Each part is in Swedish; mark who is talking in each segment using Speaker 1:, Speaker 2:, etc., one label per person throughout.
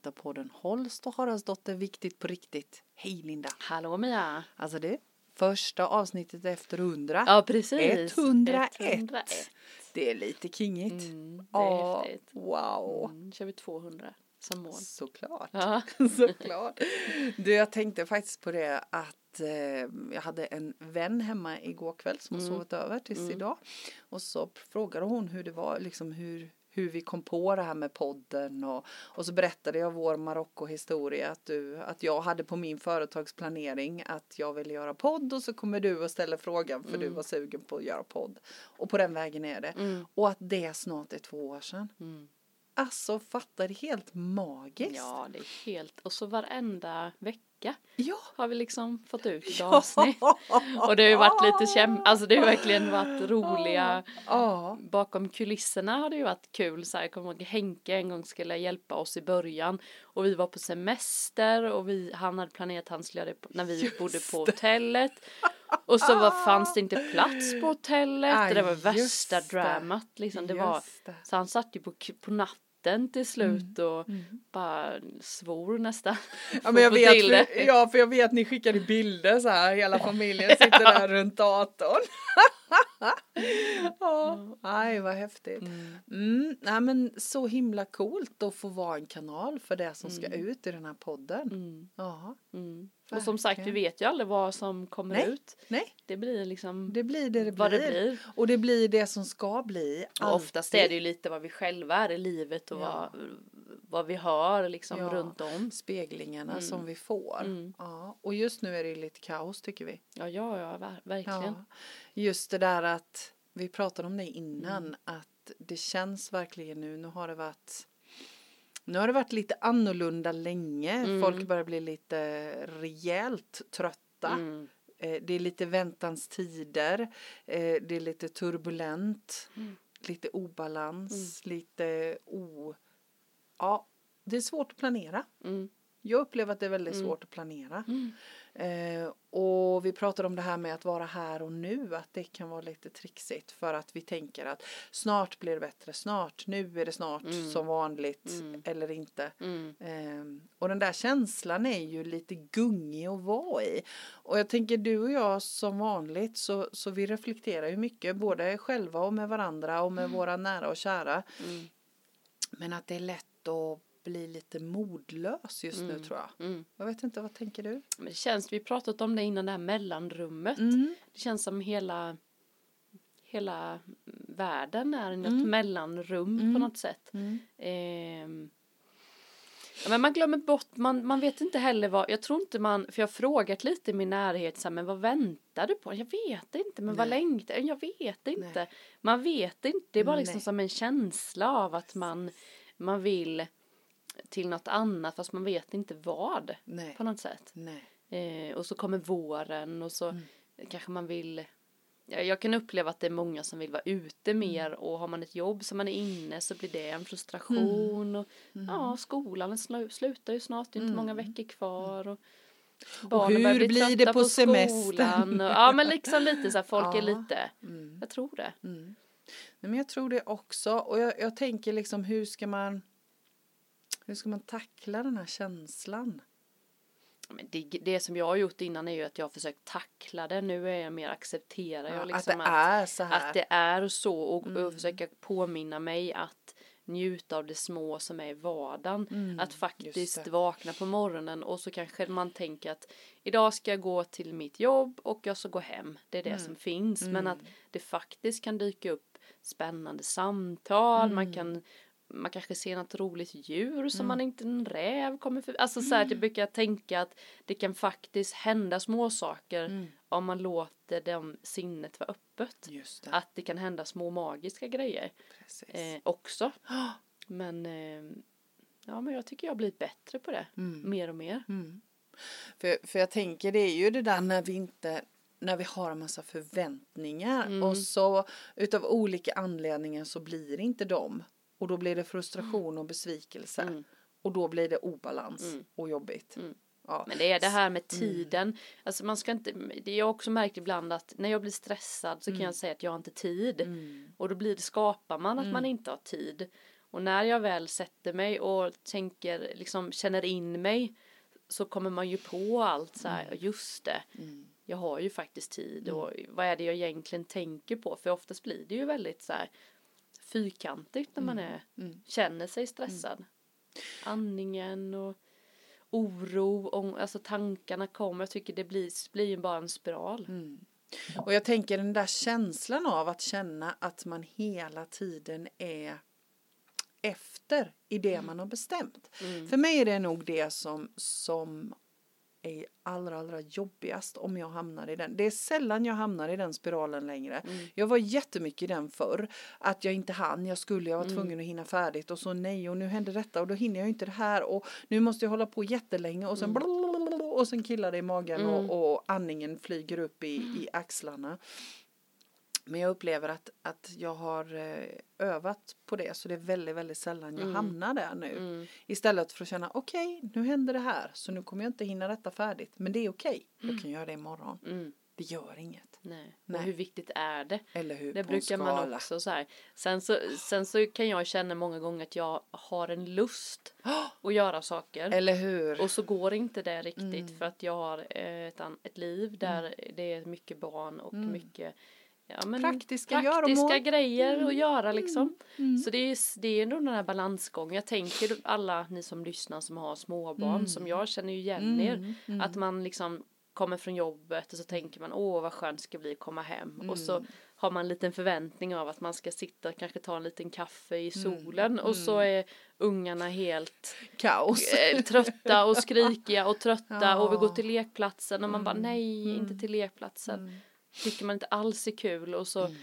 Speaker 1: avsnitt av podden Holst och Haraldsdotter Viktigt på riktigt. Hej Linda!
Speaker 2: Hallå Mia!
Speaker 1: Alltså det första avsnittet efter 100.
Speaker 2: Ja precis.
Speaker 1: 101.
Speaker 2: 101.
Speaker 1: Det är lite kingigt.
Speaker 2: Mm, det är
Speaker 1: Ja,
Speaker 2: häftigt.
Speaker 1: wow.
Speaker 2: Mm, kör vi 200 som mål.
Speaker 1: Såklart.
Speaker 2: Ja.
Speaker 1: Såklart. Du, jag tänkte faktiskt på det att eh, jag hade en vän hemma igår kväll som har
Speaker 2: Mm.
Speaker 1: sovit över tills
Speaker 2: Mm.
Speaker 1: idag. Och så frågade hon hur det var, liksom hur, hur vi kom på det här med podden och, och så berättade jag vår Marocko-historia att, du, att jag hade på min företagsplanering att jag ville göra podd och så kommer du och ställer frågan för du
Speaker 2: Mm.
Speaker 1: var sugen på att göra podd. Och på den vägen är det.
Speaker 2: Mm.
Speaker 1: Och att det snart är två år sedan.
Speaker 2: Mm.
Speaker 1: Alltså fattar det helt magiskt.
Speaker 2: Ja det är helt och så varenda vecka
Speaker 1: ja.
Speaker 2: har vi liksom fått ut ett avsnitt. Och det har ju varit lite käm, alltså det har verkligen varit roliga
Speaker 1: Ja.
Speaker 2: Bakom kulisserna har det ju varit kul så här, jag kommer ihåg Henke en gång skulle hjälpa oss i början och vi var på semester och vi, han hade planerat att han skulle göra det på- när vi
Speaker 1: Just
Speaker 2: bodde på hotellet och så var, fanns det inte plats på hotellet
Speaker 1: Aj,
Speaker 2: det var värsta
Speaker 1: det.
Speaker 2: dramat liksom det var
Speaker 1: det.
Speaker 2: så han satt ju på, på natten till slut och
Speaker 1: Mm.
Speaker 2: bara svor nästan.
Speaker 1: Ja men jag vet, för, ja för jag vet ni skickade bilder så här, hela familjen sitter där runt datorn. ja, aj vad häftigt.
Speaker 2: Mm.
Speaker 1: Mm, nej men så himla coolt att få vara en kanal för det som ska
Speaker 2: Mm.
Speaker 1: ut i den här podden.
Speaker 2: Mm.
Speaker 1: Ja,
Speaker 2: Mm. Och som sagt vi vet ju aldrig vad som kommer
Speaker 1: Nej.
Speaker 2: ut.
Speaker 1: nej,
Speaker 2: Det blir liksom
Speaker 1: det blir det det
Speaker 2: vad
Speaker 1: blir.
Speaker 2: det blir.
Speaker 1: Och det blir det som ska bli.
Speaker 2: Och oftast är det ju lite vad vi själva är i livet och
Speaker 1: Ja.
Speaker 2: vad, vad vi hör liksom
Speaker 1: Ja.
Speaker 2: runt om.
Speaker 1: speglingarna
Speaker 2: Mm.
Speaker 1: som vi får.
Speaker 2: Mm.
Speaker 1: Ja, och just nu är det ju lite kaos tycker vi.
Speaker 2: Ja, ja, ja, ver- verkligen.
Speaker 1: Ja, just det där att vi pratade om det innan
Speaker 2: Mm.
Speaker 1: att det känns verkligen nu. Nu har det varit nu har det varit lite annorlunda länge.
Speaker 2: Mm.
Speaker 1: Folk börjar bli lite rejält trötta.
Speaker 2: Mm.
Speaker 1: Eh, Det är lite väntans tider. Eh, Det är lite turbulent.
Speaker 2: Mm.
Speaker 1: Lite obalans. Lite o... Ja, det är svårt att planera.
Speaker 2: Mm.
Speaker 1: Jag upplever att det är väldigt
Speaker 2: Mm.
Speaker 1: svårt att planera.
Speaker 2: Mm.
Speaker 1: Eh, och vi pratade om det här med att vara här och nu, att det kan vara lite trixigt för att vi tänker att snart blir det bättre, snart, nu är det snart
Speaker 2: Mm.
Speaker 1: som vanligt
Speaker 2: Mm.
Speaker 1: eller inte.
Speaker 2: Mm.
Speaker 1: Eh, och den där känslan är ju lite gungig att vara i. Och jag tänker du och jag som vanligt så, så vi reflekterar ju mycket, både själva och med varandra och med våra nära och kära.
Speaker 2: Mm.
Speaker 1: Men att det är lätt att bli lite modlös just nu
Speaker 2: Mm.
Speaker 1: tror jag.
Speaker 2: Mm.
Speaker 1: Jag vet inte, vad tänker du?
Speaker 2: Men det känns, vi pratat om det innan det här mellanrummet.
Speaker 1: Mm.
Speaker 2: Det känns som hela hela världen är något
Speaker 1: Mm.
Speaker 2: mellanrum
Speaker 1: Mm.
Speaker 2: på något sätt.
Speaker 1: Mm.
Speaker 2: Ja, men man glömmer bort, man, man vet inte heller vad, jag tror inte man, för jag har frågat lite i min närhet, så här, men vad väntar du på? Jag vet inte, men vad
Speaker 1: Nej.
Speaker 2: längtar Jag vet inte.
Speaker 1: Nej.
Speaker 2: Man vet inte, det är bara liksom som en känsla av att man, man vill till något annat fast man vet inte vad
Speaker 1: Nej.
Speaker 2: på något sätt. Eh, och så kommer våren och så
Speaker 1: Mm.
Speaker 2: kanske man vill Ja, jag kan uppleva att det är många som vill vara ute
Speaker 1: Mm.
Speaker 2: mer och har man ett jobb som man är inne så blir det en frustration och
Speaker 1: Mm.
Speaker 2: ja, skolan slu- slutar ju snart, det är inte många
Speaker 1: Mm.
Speaker 2: veckor kvar och
Speaker 1: hur
Speaker 2: börjar bli
Speaker 1: blir det
Speaker 2: trötta
Speaker 1: på semestern?
Speaker 2: skolan och, ja men liksom lite så här, folk är
Speaker 1: Ja.
Speaker 2: lite,
Speaker 1: Mm.
Speaker 2: jag tror det.
Speaker 1: Mm. Nej, men jag tror det också. Och jag, jag tänker liksom hur ska man hur ska man tackla den här känslan?
Speaker 2: Det, det som jag har gjort innan är ju att jag har försökt tackla det, nu är jag mer accepterar jag
Speaker 1: Ja,
Speaker 2: liksom
Speaker 1: att det är så här.
Speaker 2: att det är så och,
Speaker 1: Mm.
Speaker 2: och försöka påminna mig att njuta av det små som är i vardagen.
Speaker 1: Mm,
Speaker 2: att faktiskt vakna på morgonen och så kanske man tänker att idag ska jag gå till mitt jobb och jag ska gå hem. Det är det
Speaker 1: Mm.
Speaker 2: som finns. Men
Speaker 1: Mm.
Speaker 2: att det faktiskt kan dyka upp spännande samtal. Man
Speaker 1: Mm.
Speaker 2: kan man kanske ser något roligt djur som
Speaker 1: Mm.
Speaker 2: man inte, en räv kommer för, Alltså så här, jag brukar tänka att det kan faktiskt hända små saker
Speaker 1: Mm.
Speaker 2: om man låter dem sinnet vara öppet.
Speaker 1: Det.
Speaker 2: Att det kan hända små magiska grejer eh, också. Men eh, ja, men jag tycker jag har blivit bättre på det.
Speaker 1: Mm.
Speaker 2: Mer och mer.
Speaker 1: Mm. För, för jag tänker det är ju det där när vi inte när vi har en massa förväntningar
Speaker 2: Mm.
Speaker 1: och så utav olika anledningar så blir inte de och då blir det frustration och besvikelse
Speaker 2: Mm.
Speaker 1: och då blir det obalans
Speaker 2: Mm.
Speaker 1: och jobbigt.
Speaker 2: Mm.
Speaker 1: Ja.
Speaker 2: Men det är det här med tiden. Alltså man ska inte, det jag också märkt ibland att när jag blir stressad så kan jag säga att jag har inte tid.
Speaker 1: Mm.
Speaker 2: Och då blir det, skapar man att
Speaker 1: Mm.
Speaker 2: man inte har tid. Och när jag väl sätter mig och tänker, liksom känner in mig så kommer man ju på allt så här, just det, jag har ju faktiskt tid och vad är det jag egentligen tänker på? För oftast blir det ju väldigt så här fyrkantigt när man är, känner sig stressad. Andningen och oro, ång- alltså tankarna kommer, jag tycker det blir, blir ju bara en spiral.
Speaker 1: Och jag tänker den där känslan av att känna att man hela tiden är efter i det man har bestämt. För mig är det nog det som, som är allra, allra jobbigast om jag hamnar i den. Det är sällan jag hamnar i den spiralen längre. Jag var jättemycket i den förr. Att jag inte hann, jag skulle, jag var tvungen att hinna färdigt och så nej och nu händer detta och då hinner jag inte det här och nu måste jag hålla på jättelänge och sen blablabla, och sen killar det i magen och, och andningen flyger upp i, i axlarna. Men jag upplever att, att jag har eh, övat på det så det är väldigt, väldigt sällan jag hamnar där nu. Istället för att känna okej, nu händer det här så nu kommer jag inte hinna detta färdigt. Men det är okej, jag kan göra det imorgon.
Speaker 2: Mm.
Speaker 1: Det gör inget.
Speaker 2: Nej.
Speaker 1: Nej.
Speaker 2: Och hur viktigt är det?
Speaker 1: Eller hur?
Speaker 2: Det brukar man
Speaker 1: skala.
Speaker 2: också så här. Sen så, sen så kan jag känna många gånger att jag har en lust att göra saker.
Speaker 1: Eller hur?
Speaker 2: Och så går inte det riktigt
Speaker 1: Mm.
Speaker 2: för att jag har eh, ett, ett liv där det är mycket barn och mycket ja, men
Speaker 1: Mm. Praktiska
Speaker 2: praktiska
Speaker 1: göromål. Mm.
Speaker 2: grejer att göra liksom. Så det är, det är nog den här balansgången. Jag tänker alla ni som lyssnar som har småbarn
Speaker 1: Mm.
Speaker 2: som jag känner ju igen er. Att man liksom kommer från jobbet och så tänker man åh vad skönt det ska bli att komma hem. Och
Speaker 1: Mm.
Speaker 2: så har man en liten förväntning av att man ska sitta kanske ta en liten kaffe i
Speaker 1: Mm.
Speaker 2: solen och så är ungarna helt
Speaker 1: Kaos.
Speaker 2: eh, trötta och skrikiga och trötta
Speaker 1: Ja.
Speaker 2: och vi går till lekplatsen och man bara
Speaker 1: Mm.
Speaker 2: nej
Speaker 1: Mm.
Speaker 2: inte till lekplatsen.
Speaker 1: Mm.
Speaker 2: Tycker man inte alls är kul och så
Speaker 1: Mm.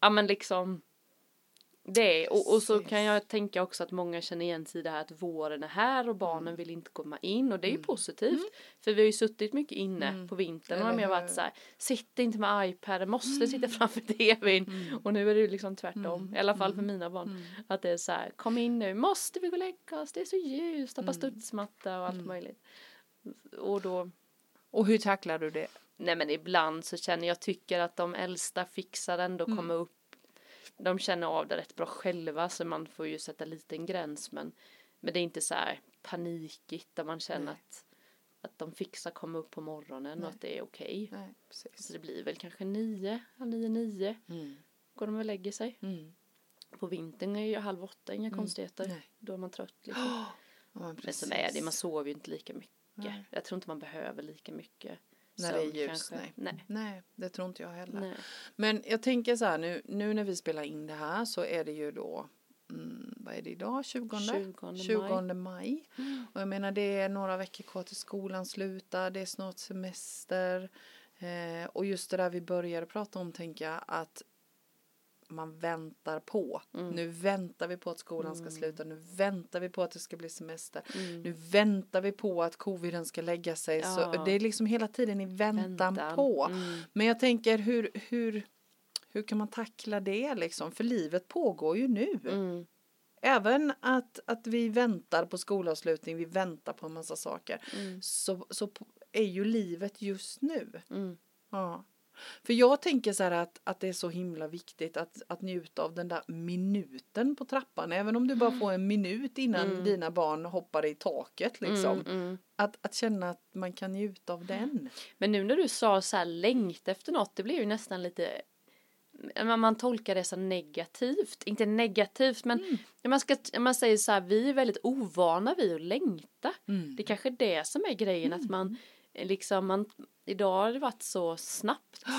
Speaker 2: ja men liksom det och, och så kan jag tänka också att många känner igen sig i det här att våren är här och barnen
Speaker 1: Mm.
Speaker 2: vill inte komma in och det är ju positivt för vi har ju suttit mycket inne
Speaker 1: Mm.
Speaker 2: på vintern och
Speaker 1: Eller
Speaker 2: har varit så här sitt inte med iPaden måste sitta framför tvn
Speaker 1: Mm.
Speaker 2: och nu är det ju liksom tvärtom i alla fall för mina barn att det är så här kom in nu måste vi gå och lägga oss det är så ljust
Speaker 1: Mm.
Speaker 2: hoppa studsmatta och allt möjligt och då
Speaker 1: Och hur tacklar du det?
Speaker 2: Nej men ibland så känner jag tycker att de äldsta fixar ändå
Speaker 1: Mm.
Speaker 2: komma upp. De känner av det rätt bra själva så man får ju sätta lite en gräns men, men det är inte så här panikigt där man känner
Speaker 1: Nej.
Speaker 2: att, att de fixar komma upp på morgonen
Speaker 1: Nej.
Speaker 2: och att det är okej.
Speaker 1: Precis.
Speaker 2: Så det blir väl kanske nio, nio, nio
Speaker 1: Mm.
Speaker 2: går de och lägger sig.
Speaker 1: Mm.
Speaker 2: På vintern är ju halv åtta inga konstigheter.
Speaker 1: Nej.
Speaker 2: Då är man trött liksom.
Speaker 1: Ja, men
Speaker 2: Men som är det, man sover ju inte lika mycket.
Speaker 1: Nej.
Speaker 2: Jag tror inte man behöver lika mycket
Speaker 1: När det är ljus, nej.
Speaker 2: nej.
Speaker 1: Nej, det tror inte jag heller.
Speaker 2: nej.
Speaker 1: Men jag tänker så här nu, nu när vi spelar in det här så är det ju då, mm, vad är det idag, 20?
Speaker 2: 20 maj.
Speaker 1: 20 maj. Och jag menar det är några veckor kvar till skolan slutar, det är snart semester. Eh, och just det där vi började prata om tänker jag att man väntar på.
Speaker 2: Mm.
Speaker 1: Nu väntar vi på att skolan ska sluta, nu väntar vi på att det ska bli semester.
Speaker 2: Mm.
Speaker 1: Nu väntar vi på att coviden ska lägga sig. Så
Speaker 2: Ja.
Speaker 1: det är liksom hela tiden i väntan,
Speaker 2: Väntan.
Speaker 1: på.
Speaker 2: Mm.
Speaker 1: Men jag tänker hur, hur, hur kan man tackla det liksom? För livet pågår ju nu.
Speaker 2: Mm.
Speaker 1: Även att, att vi väntar på skolavslutning, vi väntar på en massa saker.
Speaker 2: Mm.
Speaker 1: Så, så är ju livet just nu.
Speaker 2: Mm.
Speaker 1: Ja. För jag tänker så här att, att det är så himla viktigt att, att njuta av den där minuten på trappan. Även om du bara får en minut innan
Speaker 2: Mm.
Speaker 1: dina barn hoppar i taket liksom.
Speaker 2: Mm, mm.
Speaker 1: Att, att känna att man kan njuta av den.
Speaker 2: Men nu när du sa så här längta efter något, det blev ju nästan lite man, man tolkar det så negativt, inte negativt men
Speaker 1: Mm.
Speaker 2: man, ska, man säger så här, vi är väldigt ovana vid att längta.
Speaker 1: Mm.
Speaker 2: Det är kanske är det som är grejen att man liksom, man, idag har det varit så snabbt.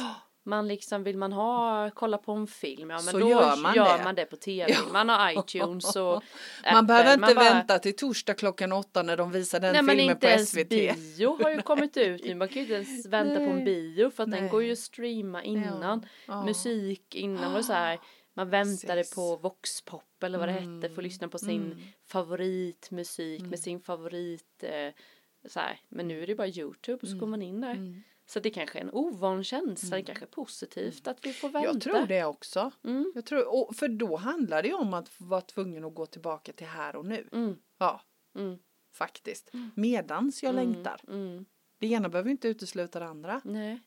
Speaker 2: Man liksom, vill man ha, kolla på en film, ja men
Speaker 1: Så
Speaker 2: då
Speaker 1: gör man det.
Speaker 2: man det på tv. Man har iTunes och
Speaker 1: Man
Speaker 2: Apple,
Speaker 1: behöver inte
Speaker 2: bara-
Speaker 1: vänta till torsdag klockan åtta när de visar den
Speaker 2: Nej men
Speaker 1: filmen
Speaker 2: inte
Speaker 1: på
Speaker 2: ens
Speaker 1: SVT.
Speaker 2: bio har ju kommit ut nu. Man kan ju inte ens vänta på en
Speaker 1: Nej.
Speaker 2: bio för att den
Speaker 1: Nej.
Speaker 2: går ju att streama innan.
Speaker 1: Ja.
Speaker 2: Musik innan var det så här. Man väntade
Speaker 1: Precis.
Speaker 2: på Voxpop eller vad det hette för att lyssna på sin
Speaker 1: Mm.
Speaker 2: favoritmusik med sin favorit eh, så här. Men nu är det bara Youtube och så går man in där.
Speaker 1: Mm.
Speaker 2: Så det kanske är en ovan känsla, det kanske är positivt att vi får vänta.
Speaker 1: Jag tror det också.
Speaker 2: Mm.
Speaker 1: Jag tror, och för då handlar det ju om att vara tvungen att gå tillbaka till här och nu.
Speaker 2: Mm.
Speaker 1: Ja,
Speaker 2: Mm.
Speaker 1: faktiskt. Medans jag längtar.
Speaker 2: Mm.
Speaker 1: Det ena behöver inte utesluta det andra.
Speaker 2: Nej.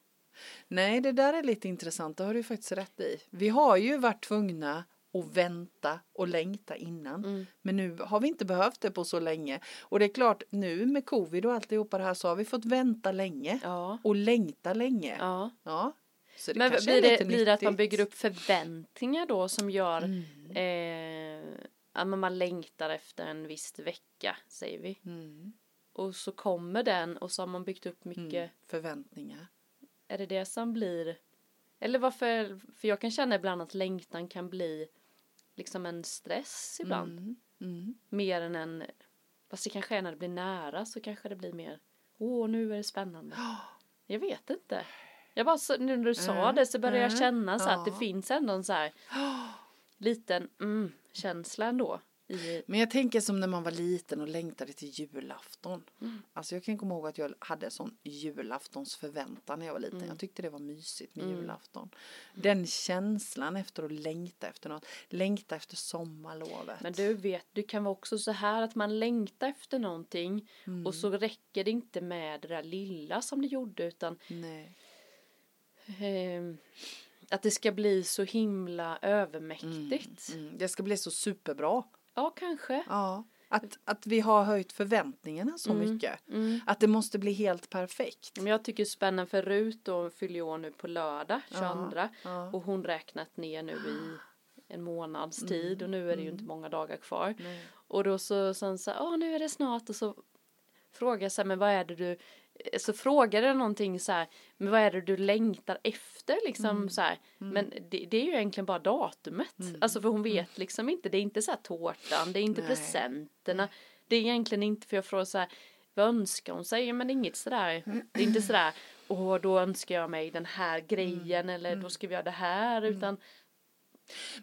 Speaker 1: Nej, det där är lite intressant. Det har du faktiskt rätt i. Vi har ju varit tvungna och vänta och längta innan.
Speaker 2: Mm.
Speaker 1: Men nu har vi inte behövt det på så länge. Och det är klart, nu med covid och alltihopa det här så har vi fått vänta länge
Speaker 2: Ja.
Speaker 1: och längta länge.
Speaker 2: ja.
Speaker 1: Ja. Så det
Speaker 2: Men blir det, blir det att man bygger upp förväntningar då som gör
Speaker 1: Mm.
Speaker 2: eh, att man längtar efter en viss vecka, säger vi.
Speaker 1: Mm.
Speaker 2: Och så kommer den och så har man byggt upp mycket.
Speaker 1: Mm. Förväntningar.
Speaker 2: Är det det som blir? Eller varför? För jag kan känna ibland att längtan kan bli liksom en stress ibland.
Speaker 1: Mm. Mm.
Speaker 2: Mer än en, fast det kanske är när det blir nära så kanske det blir mer, åh nu är det spännande. Jag vet inte. Jag bara, så, nu när du sa
Speaker 1: Mm,
Speaker 2: det så började jag
Speaker 1: mm,
Speaker 2: känna så att det finns ändå en så här liten mm, känsla ändå. I,
Speaker 1: Men jag tänker som när man var liten och längtade till julafton.
Speaker 2: Mm.
Speaker 1: Alltså jag kan komma ihåg att jag hade sån julaftonsförväntan när jag var liten.
Speaker 2: Mm.
Speaker 1: Jag tyckte det var mysigt med
Speaker 2: Mm.
Speaker 1: julafton. Den känslan efter att längta efter något. Längta efter sommarlovet.
Speaker 2: men du vet, det kan vara också så här att man längtar efter någonting
Speaker 1: Mm.
Speaker 2: och så räcker det inte med det där lilla som det gjorde utan
Speaker 1: Nej.
Speaker 2: eh, att det ska bli så himla övermäktigt.
Speaker 1: Mm. Det ska bli så superbra.
Speaker 2: Ja, kanske.
Speaker 1: Ja. Att, att vi har höjt förväntningarna så
Speaker 2: Mm.
Speaker 1: mycket.
Speaker 2: Mm.
Speaker 1: Att det måste bli helt perfekt.
Speaker 2: Men jag tycker spännande för Rut då fyller år nu på lördag 22
Speaker 1: Ja.
Speaker 2: och hon räknat ner nu i en månads tid och nu är det ju inte många dagar kvar. Och då så hon så åh nu är det snart och så frågar jag så här, men vad är det du, så frågade jag någonting så här, men vad är det du längtar efter? Liksom så här, men det, det är ju egentligen bara datumet, alltså för hon vet liksom inte, det är inte så här tårtan, det är inte
Speaker 1: Nej.
Speaker 2: presenterna, det är egentligen inte för jag frågar så här, vad önskar hon sig, men det är inget sådär, det är inte sådär, åh då önskar jag mig den här grejen eller då ska vi göra det här, utan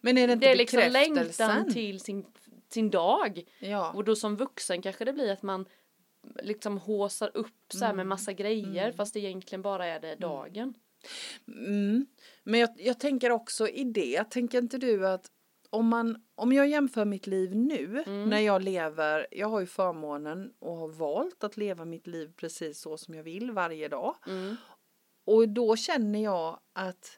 Speaker 1: Men är det inte
Speaker 2: det är liksom längtan till sin, sin dag.
Speaker 1: Ja.
Speaker 2: Och då som vuxen kanske det blir att man liksom håsar upp så här
Speaker 1: Mm.
Speaker 2: med massa grejer fast det egentligen bara är det dagen.
Speaker 1: Mm. Men jag, jag tänker också i det, tänker inte du att om, man, om jag jämför mitt liv nu
Speaker 2: Mm.
Speaker 1: när jag lever, jag har ju förmånen och har valt att leva mitt liv precis så som jag vill varje dag.
Speaker 2: Mm.
Speaker 1: Och då känner jag att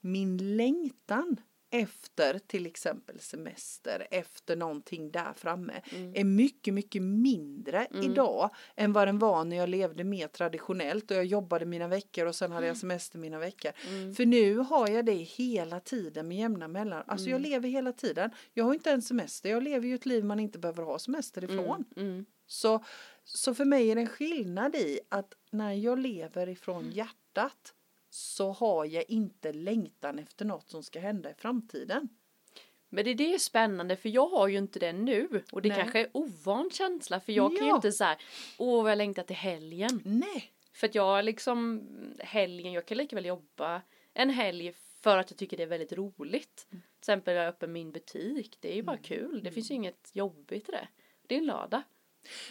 Speaker 1: min längtan efter till exempel semester, efter någonting där framme
Speaker 2: Mm.
Speaker 1: är mycket, mycket mindre idag än vad den var när jag levde mer traditionellt och jag jobbade mina veckor och sen hade jag semester mina veckor.
Speaker 2: Mm.
Speaker 1: För nu har jag det hela tiden med jämna mellan. Alltså jag lever hela tiden. Jag har inte en semester, jag lever ju ett liv man inte behöver ha semester ifrån.
Speaker 2: Mm.
Speaker 1: Så, så för mig är det en skillnad i att när jag lever ifrån hjärtat så har jag inte längtan efter något som ska hända i framtiden.
Speaker 2: Men det, det är spännande för jag har ju inte det nu och det
Speaker 1: Nej.
Speaker 2: kanske är ovan känsla för jag kan ju
Speaker 1: Ja.
Speaker 2: inte så här, åh vad jag längtar till helgen.
Speaker 1: Nej.
Speaker 2: För att jag liksom, helgen, jag kan lika väl jobba en helg för att jag tycker det är väldigt roligt.
Speaker 1: Mm.
Speaker 2: Till exempel jag öppnar min butik, det är ju bara kul, det finns ju inget jobbigt i det. Det är en lördag.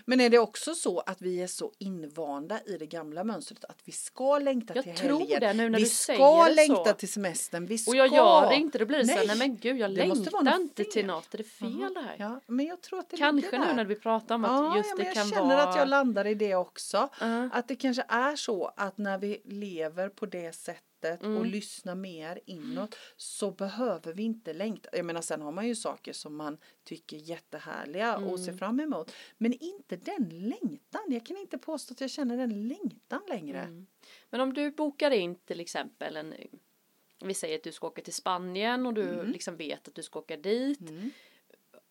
Speaker 1: Men är det också så att vi är så invanda i det gamla mönstret att vi ska längta
Speaker 2: Jag
Speaker 1: till
Speaker 2: tror
Speaker 1: helgen.
Speaker 2: det nu när
Speaker 1: vi
Speaker 2: du
Speaker 1: ska
Speaker 2: säger det
Speaker 1: längta
Speaker 2: så.
Speaker 1: till semestern. Vi ska.
Speaker 2: Och jag gör det inte, då blir det så här,
Speaker 1: Nej.
Speaker 2: nej men gud jag
Speaker 1: Det måste vara
Speaker 2: längtar inte till
Speaker 1: fel.
Speaker 2: något, är det fel det här?
Speaker 1: Ja, men jag tror att det
Speaker 2: Kanske nu när vi pratar om att
Speaker 1: Ja,
Speaker 2: just
Speaker 1: ja,
Speaker 2: det
Speaker 1: men jag
Speaker 2: kan
Speaker 1: känner
Speaker 2: vara
Speaker 1: att jag landar i det också.
Speaker 2: Ja.
Speaker 1: Att det kanske är så att när vi lever på det sättet
Speaker 2: Mm.
Speaker 1: och lyssnar mer inåt så behöver vi inte längta. Jag menar sen har man ju saker som man tycker är jättehärliga och ser
Speaker 2: Mm.
Speaker 1: fram emot. Men inte den längtan. Jag kan inte påstå att jag känner den längtan längre.
Speaker 2: Mm. Men om du bokar in till exempel en vi säger att du ska åka till Spanien och du
Speaker 1: Mm.
Speaker 2: liksom vet att du ska åka dit.
Speaker 1: Mm.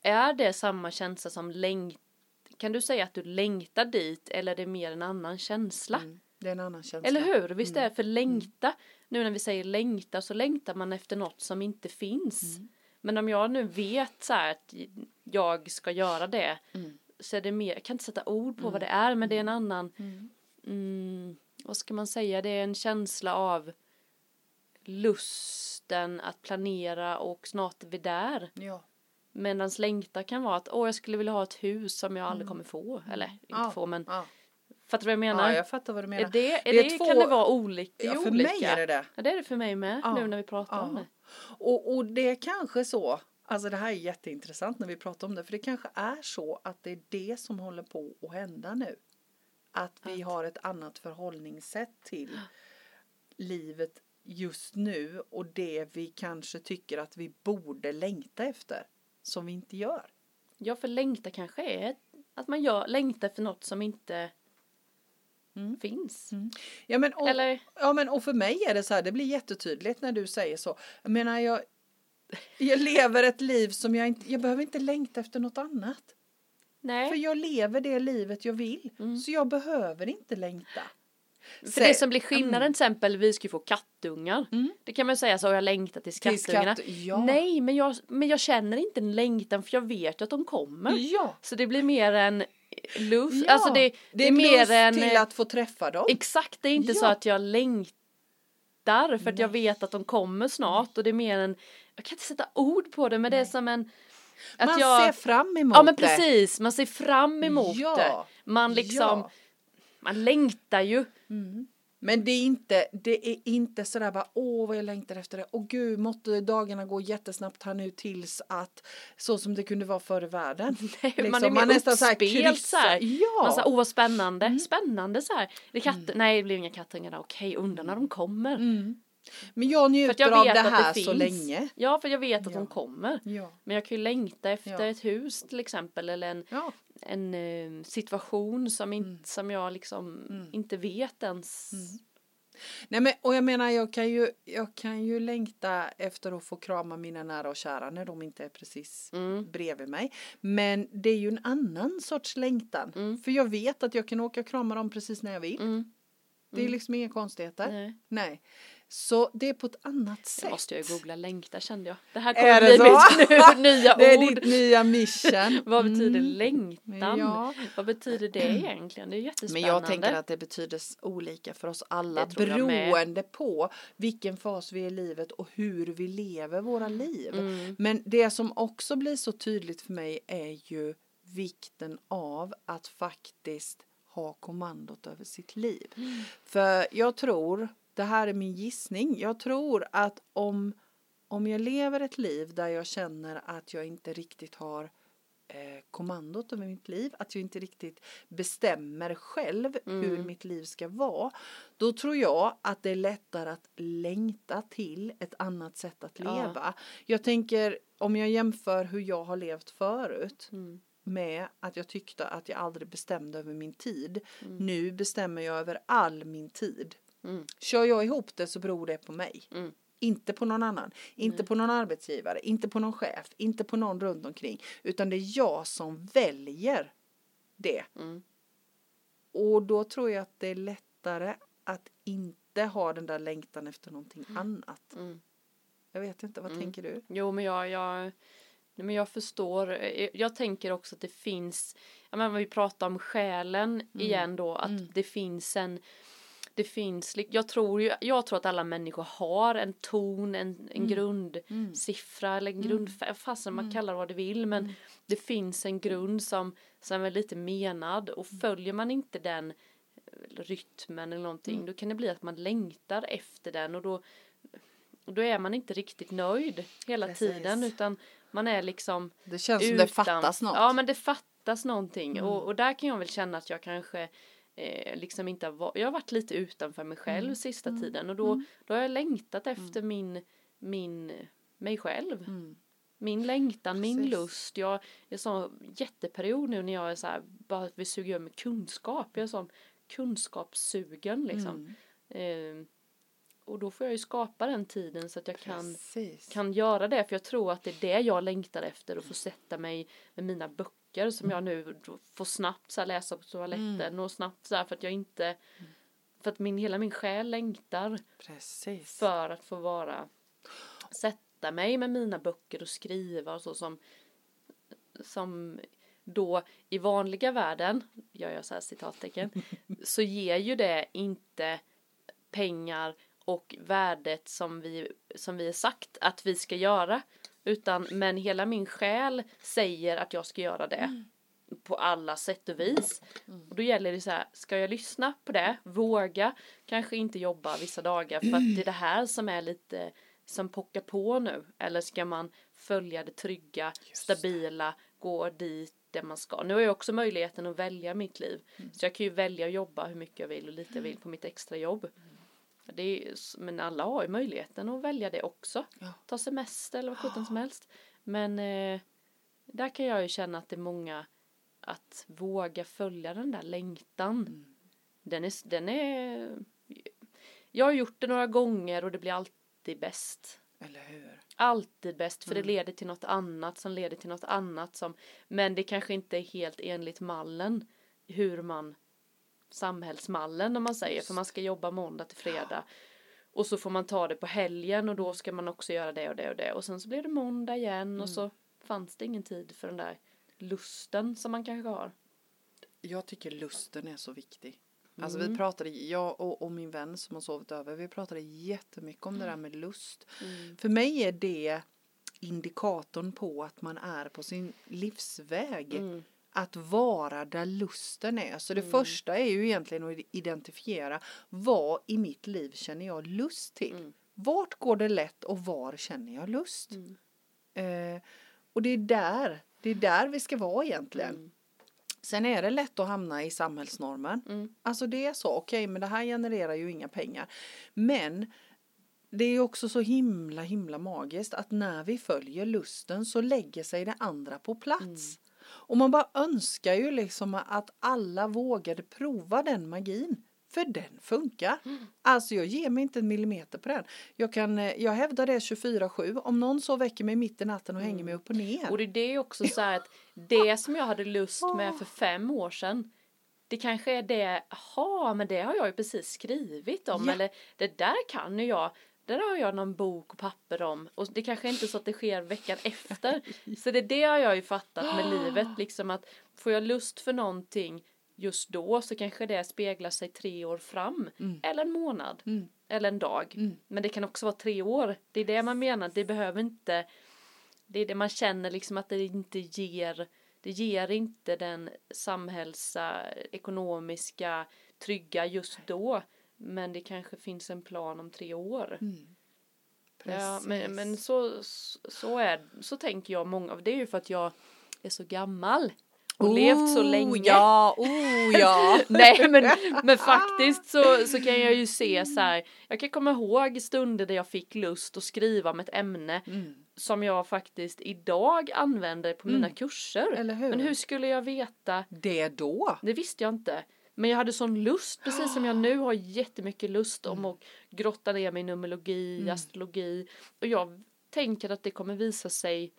Speaker 2: Är det samma känsla som längtan? Kan du säga att du längtar dit eller är det mer en annan känsla?
Speaker 1: Mm. Det är en annan känsla.
Speaker 2: Eller hur? Visst är det för längta, nu när vi säger längta så längtar man efter något som inte finns.
Speaker 1: Mm.
Speaker 2: Men om jag nu vet så här att jag ska göra det
Speaker 1: Mm.
Speaker 2: så är det mer, jag kan inte sätta ord på vad det är men det är en annan,
Speaker 1: Mm.
Speaker 2: mm, vad ska man säga, det är en känsla av lusten att planera och snart är vi där.
Speaker 1: Ja.
Speaker 2: Medan längta kan vara att åh jag skulle vilja ha ett hus som jag aldrig kommer få. Eller inte
Speaker 1: Mm. Ja.
Speaker 2: få men
Speaker 1: Ja.
Speaker 2: Fattar du vad jag menar?
Speaker 1: ja, jag fattar vad du menar.
Speaker 2: är det, är
Speaker 1: Det
Speaker 2: det,
Speaker 1: är två-
Speaker 2: kan det vara olika?
Speaker 1: ja, för
Speaker 2: olika?
Speaker 1: mig är det det.
Speaker 2: Ja det är det för mig med
Speaker 1: Ja.
Speaker 2: nu när vi pratar om
Speaker 1: Ja.
Speaker 2: det.
Speaker 1: Och, och det är kanske så, alltså det här är jätteintressant när vi pratar om det, för det kanske är så att det är det som håller på att hända nu. Att vi har ett annat förhållningssätt till livet just nu och det vi kanske tycker att vi borde längta efter som vi inte gör.
Speaker 2: Ja, för längta kanske är att man gör, längtar efter något som inte
Speaker 1: Mm.
Speaker 2: finns.
Speaker 1: Ja men, och,
Speaker 2: Eller,
Speaker 1: ja men och för mig är det så här, det blir jättetydligt när du säger så. Jag menar jag, jag lever ett liv som jag inte, jag behöver inte längta efter något annat. För
Speaker 2: nej.
Speaker 1: jag lever det livet jag vill.
Speaker 2: Mm.
Speaker 1: Så jag behöver inte längta.
Speaker 2: För
Speaker 1: Säg-
Speaker 2: det som blir skillnaden till exempel, vi ska ju få kattungar.
Speaker 1: Mm.
Speaker 2: Det kan man säga så, jag längtat till kattungarna.
Speaker 1: skatt- ja.
Speaker 2: Nej, men jag, men jag känner inte en längtan för jag vet att de kommer.
Speaker 1: Ja.
Speaker 2: Så det blir mer en lust,
Speaker 1: ja.
Speaker 2: alltså det,
Speaker 1: det är,
Speaker 2: mer en...
Speaker 1: till att få träffa dem.
Speaker 2: Exakt, det är inte så
Speaker 1: Ja.
Speaker 2: att jag längtar för att jag
Speaker 1: Nej.
Speaker 2: vet att de kommer snart och det är mer en, jag kan inte sätta ord på det men det är
Speaker 1: Nej.
Speaker 2: som en att
Speaker 1: Man
Speaker 2: jag,
Speaker 1: ser fram emot
Speaker 2: Ja men
Speaker 1: det.
Speaker 2: precis, man ser fram emot
Speaker 1: Ja.
Speaker 2: det. Man liksom,
Speaker 1: Ja.
Speaker 2: man längtar ju.
Speaker 1: Mm. Men det är inte, det är inte sådär bara åh vad jag längtar efter det. Och gud måtte dagarna gå jättesnabbt här nu tills att så som det kunde vara förr i världen.
Speaker 2: man är
Speaker 1: Liksom,
Speaker 2: mer
Speaker 1: nästan så här
Speaker 2: uppspelt så här.
Speaker 1: Ja.
Speaker 2: Man säger åh vad spännande,
Speaker 1: Mm.
Speaker 2: spännande så här. Det är katter, nej det blir inga kattungar där, okej undrar när de kommer.
Speaker 1: Mm. Men jag njuter
Speaker 2: jag
Speaker 1: av det här
Speaker 2: det
Speaker 1: så länge.
Speaker 2: Ja för jag vet att
Speaker 1: Ja.
Speaker 2: de kommer.
Speaker 1: Ja.
Speaker 2: Men jag kan ju längta efter
Speaker 1: Ja.
Speaker 2: ett hus till exempel eller en. En eh, situation som, in,
Speaker 1: Mm.
Speaker 2: som jag liksom
Speaker 1: Mm.
Speaker 2: inte vet ens.
Speaker 1: Mm. Nej men och jag menar jag kan ju, jag kan ju längta efter att få krama mina nära och kära när de inte är precis
Speaker 2: Mm.
Speaker 1: bredvid mig. Men det är ju en annan sorts längtan.
Speaker 2: Mm.
Speaker 1: För jag vet att jag kan åka och krama dem precis när jag vill.
Speaker 2: Mm.
Speaker 1: Det är
Speaker 2: Mm.
Speaker 1: liksom inga konstigheter.
Speaker 2: Nej.
Speaker 1: Nej. Så det är på ett annat sätt.
Speaker 2: måste jag ju googla längta kände jag. Det här
Speaker 1: Är
Speaker 2: kommer
Speaker 1: det
Speaker 2: bli
Speaker 1: så?
Speaker 2: mitt nu, nya
Speaker 1: Det är
Speaker 2: ord.
Speaker 1: ditt nya mission.
Speaker 2: Vad betyder
Speaker 1: Mm.
Speaker 2: längtan?
Speaker 1: Ja.
Speaker 2: Vad betyder det egentligen? Det är
Speaker 1: Men
Speaker 2: jättespännande.
Speaker 1: jag tänker att det betyder olika för oss alla beroende på vilken fas vi är i livet och hur vi lever våra liv.
Speaker 2: Mm.
Speaker 1: Men det som också blir så tydligt för mig är ju vikten av att faktiskt ha kommandot över sitt liv.
Speaker 2: Mm.
Speaker 1: För jag tror, det här är min gissning, jag tror att om, om jag lever ett liv där jag känner att jag inte riktigt har eh, kommandot över mitt liv, att jag inte riktigt bestämmer själv hur
Speaker 2: Mm.
Speaker 1: mitt liv ska vara, då tror jag att det är lättare att längta till ett annat sätt att
Speaker 2: Ja.
Speaker 1: leva. Jag tänker om jag jämför hur jag har levt förut
Speaker 2: Mm.
Speaker 1: med att jag tyckte att jag aldrig bestämde över min tid.
Speaker 2: Mm.
Speaker 1: Nu bestämmer jag över all min tid.
Speaker 2: Mm.
Speaker 1: Kör jag ihop det så beror det på mig.
Speaker 2: Mm.
Speaker 1: Inte på någon annan. Inte
Speaker 2: Nej.
Speaker 1: på någon arbetsgivare. Inte på någon chef. Inte på någon runt omkring. Utan det är jag som väljer det.
Speaker 2: Mm.
Speaker 1: Och då tror jag att det är lättare att inte ha den där längtan efter någonting annat.
Speaker 2: Mm.
Speaker 1: Jag vet inte, vad
Speaker 2: Mm.
Speaker 1: tänker du?
Speaker 2: Jo men jag, jag, men jag förstår. Eh, Jag tänker också att det finns, ja men vi pratar om själen igen då, att
Speaker 1: Mm.
Speaker 2: det finns en det finns, jag tror ju, jag tror att alla människor har en ton, en, en
Speaker 1: Mm.
Speaker 2: grundsiffra eller en
Speaker 1: Mm.
Speaker 2: grundfärg, fasen man
Speaker 1: Mm.
Speaker 2: kallar det vad det vill men
Speaker 1: Mm.
Speaker 2: det finns en grund som, som är lite menad och
Speaker 1: Mm.
Speaker 2: följer man inte den eh, rytmen eller någonting
Speaker 1: Mm.
Speaker 2: då kan det bli att man längtar efter den och då då är man inte riktigt nöjd hela
Speaker 1: Precis.
Speaker 2: tiden utan man är liksom
Speaker 1: Det känns som det fattas något.
Speaker 2: Ja men det fattas någonting och, och där kan jag väl känna att jag kanske eh, liksom inte har varit, jag har varit lite utanför mig själv
Speaker 1: Mm.
Speaker 2: sista
Speaker 1: Mm.
Speaker 2: tiden och då,
Speaker 1: Mm.
Speaker 2: då har jag längtat efter min, min, mig själv.
Speaker 1: Mm.
Speaker 2: Min längtan, min
Speaker 1: Precis.
Speaker 2: lust. Jag är en sån jätteperiod nu när jag är så här, bara vill suga ur mig kunskap. Jag är sån kunskapssugen liksom.
Speaker 1: Mm.
Speaker 2: Eh, och då får jag ju skapa den tiden så att jag kan
Speaker 1: Precis.
Speaker 2: kan göra det för jag tror att det är det jag längtar efter att få sätta mig med mina böcker som jag nu får snabbt så läsa på toaletten
Speaker 1: Mm.
Speaker 2: och snabbt så här för att jag inte för att min hela min själ längtar
Speaker 1: Precis.
Speaker 2: för att få vara sätta mig med mina böcker och skriva och så som som då i vanliga världen gör jag så här citattecken så ger ju det inte pengar och värdet som vi som vi har sagt att vi ska göra utan men hela min själ säger att jag ska göra det på alla sätt och vis.
Speaker 1: Mm.
Speaker 2: och då gäller det så här ska jag lyssna på det? Våga? Kanske inte jobba vissa dagar för att det är det här som är lite som pockar på nu. Eller ska man följa det trygga
Speaker 1: Just. det.
Speaker 2: stabila gå dit där man ska. Nu har jag också möjligheten att välja mitt liv.
Speaker 1: Mm.
Speaker 2: så jag kan ju välja att jobba hur mycket jag vill och lite jag vill på mitt extra jobb. Det är, men alla har ju möjligheten att välja det också.
Speaker 1: Ja.
Speaker 2: Ta semester eller vad sjutton som helst. Men eh, där kan jag ju känna att det är många att våga följa den där längtan.
Speaker 1: Mm.
Speaker 2: Den är, den är jag har gjort det några gånger och det blir alltid bäst.
Speaker 1: Eller hur?
Speaker 2: Alltid bäst för
Speaker 1: Mm.
Speaker 2: det leder till något annat som leder till något annat som men det kanske inte är helt enligt mallen hur man samhällsmallen om man säger för man ska jobba måndag till fredag och så får man ta det på helgen och då ska man också göra det och det och det och sen så blir det måndag igen
Speaker 1: Mm.
Speaker 2: och så fanns det ingen tid för den där lusten som man kanske har.
Speaker 1: Jag tycker lusten är så viktig. Alltså
Speaker 2: Mm.
Speaker 1: vi pratade, jag och, och min vän som har sovit över, vi pratade jättemycket om det där med lust.
Speaker 2: Mm.
Speaker 1: För mig är det indikatorn på att man är på sin livsväg.
Speaker 2: Mm.
Speaker 1: Att vara där lusten är. Så det
Speaker 2: Mm.
Speaker 1: första är ju egentligen att identifiera vad i mitt liv känner jag lust till.
Speaker 2: Mm.
Speaker 1: Vart går det lätt och var känner jag lust?
Speaker 2: Mm.
Speaker 1: Eh, och det är där, det är där vi ska vara egentligen.
Speaker 2: Mm.
Speaker 1: Sen är det lätt att hamna i samhällsnormen.
Speaker 2: Mm.
Speaker 1: Alltså det är så, okej men det här genererar ju inga pengar. Men det är också så himla himla magiskt att när vi följer lusten så lägger sig det andra på plats.
Speaker 2: Mm.
Speaker 1: Och man bara önskar ju liksom att alla vågade prova den magin. För den funkar.
Speaker 2: Mm.
Speaker 1: Alltså jag ger mig inte en millimeter på den. Jag, kan, eh, jag hävdar det 24-7. Om någon så väcker mig mitt i natten och hänger mig upp och ner.
Speaker 2: Mm. Och det är det också så här att det som jag hade lust med för fem år sedan det kanske är det, jaha men det har jag ju precis skrivit om
Speaker 1: Ja.
Speaker 2: eller det där kan ju jag, där har jag någon bok och papper om och det kanske inte är så att det sker veckan efter. Så det, det har jag ju fattat med livet liksom att får jag lust för någonting just då så kanske det speglar sig tre år fram
Speaker 1: Mm.
Speaker 2: eller en månad
Speaker 1: Mm.
Speaker 2: eller en dag.
Speaker 1: Mm.
Speaker 2: Men det kan också vara tre år. Det är det man menar. Det behöver inte. Det är det man känner liksom att det inte ger. Det ger inte den samhällsekonomiska trygga just då. Men det kanske finns en plan om tre år.
Speaker 1: Mm.
Speaker 2: Ja, men, men så, så är så tänker jag många. Det är ju för att jag är så gammal. Och levt så
Speaker 1: Oh,
Speaker 2: länge.
Speaker 1: Ja, oh ja.
Speaker 2: Nej men, men faktiskt så, så kan jag ju se så här. Jag kan komma ihåg stunder där jag fick lust att skriva om ett ämne
Speaker 1: Mm.
Speaker 2: som jag faktiskt idag använder på mina
Speaker 1: Mm.
Speaker 2: kurser.
Speaker 1: Eller hur?
Speaker 2: Men hur skulle jag veta?
Speaker 1: Det då?
Speaker 2: Det visste jag inte. Men jag hade sån lust, precis som jag nu har jättemycket lust om att grotta ner mig i numerologi,
Speaker 1: Mm.
Speaker 2: astrologi. Och jag tänker att det kommer visa sig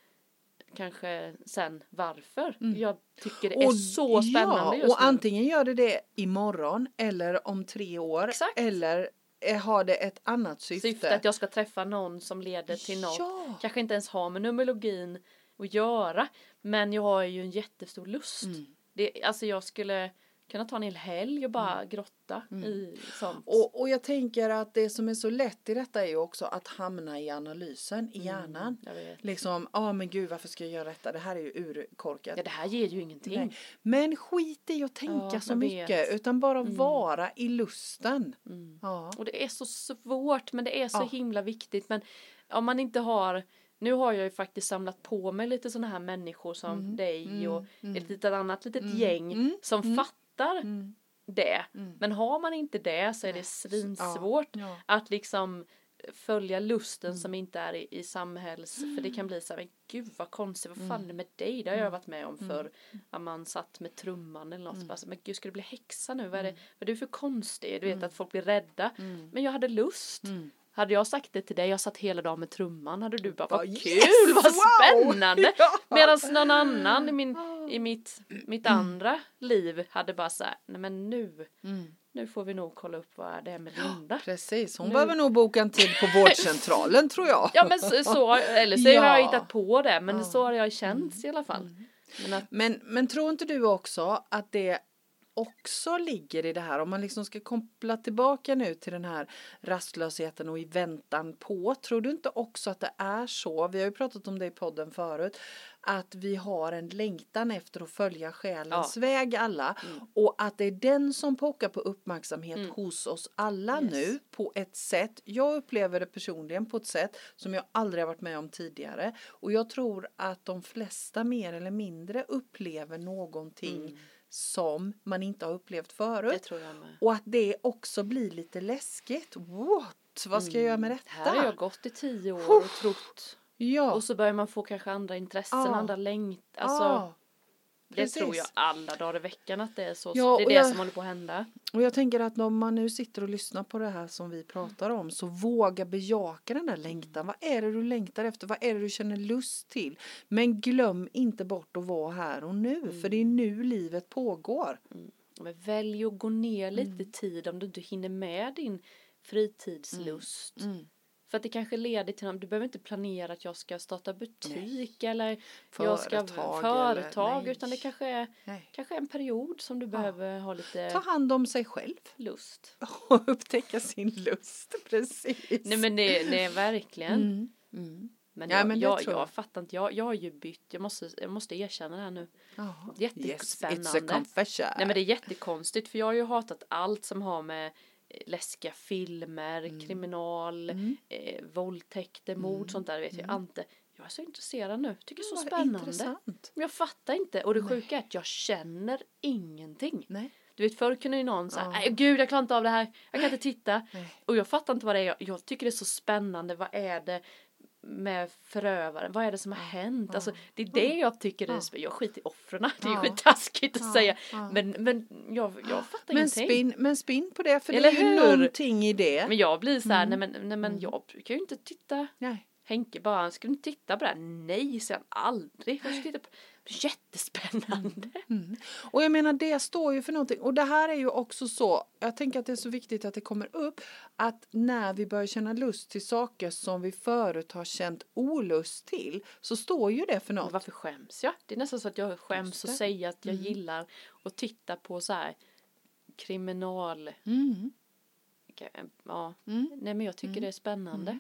Speaker 2: kanske sen varför.
Speaker 1: Mm.
Speaker 2: Jag tycker det är så spännande
Speaker 1: ja,
Speaker 2: just
Speaker 1: och
Speaker 2: nu.
Speaker 1: antingen gör det det imorgon eller om tre år.
Speaker 2: Exakt.
Speaker 1: Eller eh, har det ett annat syfte.
Speaker 2: syfte att jag ska träffa någon som leder till något.
Speaker 1: Ja.
Speaker 2: Kanske inte ens har med numerologin att göra. Men jag har ju en jättestor lust.
Speaker 1: Mm.
Speaker 2: Det, alltså jag skulle kunna ta en hel helg och bara grotta i sånt.
Speaker 1: Och, och jag tänker att det som är så lätt i detta är ju också att hamna i analysen
Speaker 2: Mm.
Speaker 1: i hjärnan.
Speaker 2: jag vet.
Speaker 1: Liksom, ja ah, men gud varför ska jag göra detta? Det här är ju urkorkat.
Speaker 2: Ja det här ger ju ingenting.
Speaker 1: Nej. Men skit i att tänka
Speaker 2: Ja,
Speaker 1: så mycket
Speaker 2: vet.
Speaker 1: utan bara
Speaker 2: Mm.
Speaker 1: vara i lusten.
Speaker 2: Mm.
Speaker 1: Ja.
Speaker 2: Och det är så svårt men det är så
Speaker 1: Ja.
Speaker 2: himla viktigt. Men om man inte har nu har jag ju faktiskt samlat på mig lite sådana här människor som
Speaker 1: Mm,
Speaker 2: dig
Speaker 1: mm,
Speaker 2: och
Speaker 1: mm.
Speaker 2: ett litet annat litet
Speaker 1: Mm,
Speaker 2: gäng
Speaker 1: mm,
Speaker 2: som
Speaker 1: mm.
Speaker 2: Fattar
Speaker 1: Mm.
Speaker 2: det.
Speaker 1: Mm.
Speaker 2: Men har man inte det så är det svinsvårt
Speaker 1: Ja.
Speaker 2: att liksom följa lusten
Speaker 1: Mm.
Speaker 2: som inte är i, i samhälls... För det kan bli så här, men gud vad konstigt, vad fan är det med dig? Det har jag varit med om
Speaker 1: Mm.
Speaker 2: för att man satt med trumman eller något.
Speaker 1: Mm.
Speaker 2: Bara, så, men gud ska du bli häxa nu? Vad är, det, vad är du för konstig? Du vet
Speaker 1: Mm.
Speaker 2: att folk blir rädda.
Speaker 1: Mm.
Speaker 2: Men jag hade lust.
Speaker 1: Mm.
Speaker 2: Hade jag sagt det till dig, jag satt hela dagen med trumman, hade du bara vad
Speaker 1: yes,
Speaker 2: kul, vad
Speaker 1: wow!"
Speaker 2: spännande!
Speaker 1: Ja.
Speaker 2: Medan någon annan i, min, i mitt, mitt andra liv hade bara så här, nej men nu,
Speaker 1: Mm.
Speaker 2: nu får vi nog kolla upp vad det är med Linda.
Speaker 1: Precis, hon
Speaker 2: Nu-
Speaker 1: behöver nog boka en tid på vårdcentralen tror jag.
Speaker 2: Ja men så, så eller så har jag
Speaker 1: Ja. Mm.
Speaker 2: hittat på det, men
Speaker 1: Ja.
Speaker 2: så har jag känt i alla fall. Men att,
Speaker 1: Men, men tror inte du också att det också ligger i det här om man liksom ska koppla tillbaka nu till den här rastlösheten och i väntan på. Tror du inte också att det är så, vi har ju pratat om det i podden förut, att vi har en längtan efter att följa själens väg alla
Speaker 2: Mm.
Speaker 1: och att det är den som pockar på uppmärksamhet
Speaker 2: Mm.
Speaker 1: hos oss alla
Speaker 2: Yes.
Speaker 1: nu på ett sätt. Jag upplever det personligen på ett sätt som jag aldrig har varit med om tidigare och jag tror att de flesta mer eller mindre upplever någonting
Speaker 2: Mm.
Speaker 1: Som man inte har upplevt förut. Och att det också blir lite läskigt. What? Vad ska jag göra med detta?
Speaker 2: Här har jag gått i tio år och trott.
Speaker 1: Ja.
Speaker 2: Och så börjar man få kanske andra intressen,
Speaker 1: Ja.
Speaker 2: andra längt. Alltså,
Speaker 1: ja.
Speaker 2: det
Speaker 1: precis.
Speaker 2: tror jag alla dagar i veckan att det är så.
Speaker 1: Ja,
Speaker 2: det är det
Speaker 1: jag-
Speaker 2: som håller på att hända.
Speaker 1: Och jag tänker att om man nu sitter och lyssnar på det här som vi pratar om så våga bejaka den där längtan. Vad är det du längtar efter? Vad är det du känner lust till? Men glöm inte bort att vara här och nu för det är nu livet pågår.
Speaker 2: Men välj att gå ner lite
Speaker 1: Mm.
Speaker 2: tid om du inte hinner med din fritidslust.
Speaker 1: Mm.
Speaker 2: För att det kanske leder till något, du behöver inte planera att jag ska starta butik eller jag ska
Speaker 1: Företag
Speaker 2: företag
Speaker 1: eller-
Speaker 2: utan det
Speaker 1: nej.
Speaker 2: kanske är,
Speaker 1: Nej.
Speaker 2: kanske är en period som du behöver ha lite
Speaker 1: Ta hand om sig själv
Speaker 2: lust.
Speaker 1: och upptäcka sin lust. Precis.
Speaker 2: Nej men det, det är verkligen.
Speaker 1: Mm. Mm.
Speaker 2: Men,
Speaker 1: Ja,
Speaker 2: jag,
Speaker 1: men
Speaker 2: jag, jag
Speaker 1: jag.
Speaker 2: fattar inte, jag, jag har ju bytt, jag måste, jag måste erkänna det här nu.
Speaker 1: Jaha.
Speaker 2: Jättespännande.
Speaker 1: Yes, it's a confession.
Speaker 2: Nej men det är jättekonstigt för jag har ju hatat allt som har med läskiga filmer,
Speaker 1: Mm.
Speaker 2: kriminal, eh, våldtäkter, mord, sånt där vet jag inte. Jag är så intresserad nu, tycker det är så spännande.
Speaker 1: Intressant.
Speaker 2: Men jag fattar inte och det sjuka är att jag känner ingenting.
Speaker 1: Nej.
Speaker 2: Du vet förr kunde ju någon säga,
Speaker 1: Ja.
Speaker 2: nej gud jag klarar inte av det här, jag kan inte titta.
Speaker 1: Nej.
Speaker 2: Och jag fattar inte vad det är, jag, jag tycker det är så spännande, vad är det med förövaren, vad är det som har hänt? Alltså det är det jag tycker är. Jag skiter i offren, det är
Speaker 1: Ja.
Speaker 2: skittaskigt att säga. Men, men jag, jag fattar
Speaker 1: Men
Speaker 2: ingenting.
Speaker 1: spinn, men spinn på det för
Speaker 2: Eller
Speaker 1: det är ju
Speaker 2: hur?
Speaker 1: någonting i det.
Speaker 2: Men jag blir så här,
Speaker 1: Mm.
Speaker 2: nej men, nej men jag brukar ju inte titta.
Speaker 1: Nej.
Speaker 2: Henke bara, ska du inte titta på det här? Nej, säger han aldrig. Jag titta på Jättespännande.
Speaker 1: Mm. Och jag menar det står ju för någonting och det här är ju också så, jag tänker att det är så viktigt att det kommer upp att när vi börjar känna lust till saker som vi förut har känt olust till så står ju det för
Speaker 2: Men
Speaker 1: något.
Speaker 2: varför skäms jag? Det är nästan så att jag skäms och säga att jag
Speaker 1: Mm.
Speaker 2: gillar att titta på så här kriminal,
Speaker 1: Mm.
Speaker 2: ja,
Speaker 1: Mm.
Speaker 2: nej men jag tycker det är spännande.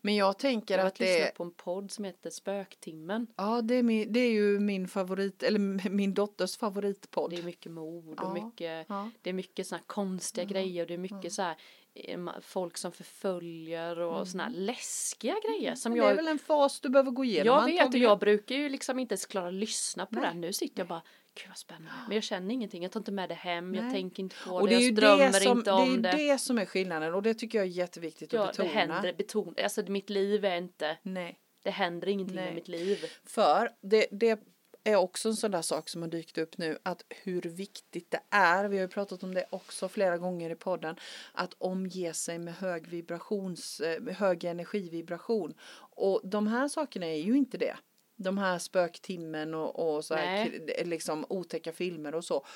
Speaker 1: Men jag tänker
Speaker 2: Jag
Speaker 1: att det är,
Speaker 2: på en podd som heter Spöktimmen.
Speaker 1: ja, det är, min, det är ju min favorit, eller min dotters favoritpodd.
Speaker 2: Det är mycket mord
Speaker 1: Ja.
Speaker 2: och mycket,
Speaker 1: Ja.
Speaker 2: det är mycket här konstiga grejer och det är mycket så här eh, folk som förföljer och såna här läskiga grejer som
Speaker 1: Mm. Men det är
Speaker 2: jag
Speaker 1: väl en fas du behöver gå igenom
Speaker 2: Jag vet och jag brukar ju liksom inte ens klara att lyssna på
Speaker 1: Nej.
Speaker 2: det. Nu sitter jag bara, gud vad spännande. Men jag känner ingenting, jag tar inte med det hem, jag
Speaker 1: Nej.
Speaker 2: tänker inte på
Speaker 1: och
Speaker 2: det,
Speaker 1: det är
Speaker 2: jag drömmer
Speaker 1: det som,
Speaker 2: inte
Speaker 1: det är
Speaker 2: om
Speaker 1: ju
Speaker 2: det.
Speaker 1: det som är skillnaden och det tycker jag är jätteviktigt
Speaker 2: Ja,
Speaker 1: att
Speaker 2: det
Speaker 1: betona.
Speaker 2: händer, beton, alltså mitt liv är inte,
Speaker 1: Nej.
Speaker 2: det händer ingenting
Speaker 1: Nej.
Speaker 2: med mitt liv.
Speaker 1: För det, det är också en sån där sak som har dykt upp nu att hur viktigt det är, vi har ju pratat om det också flera gånger i podden, att omge sig med hög vibrations, eh, hög energivibration. Och de här sakerna är ju inte det. De här spöktimmen och, och så här, liksom otäcka filmer och så.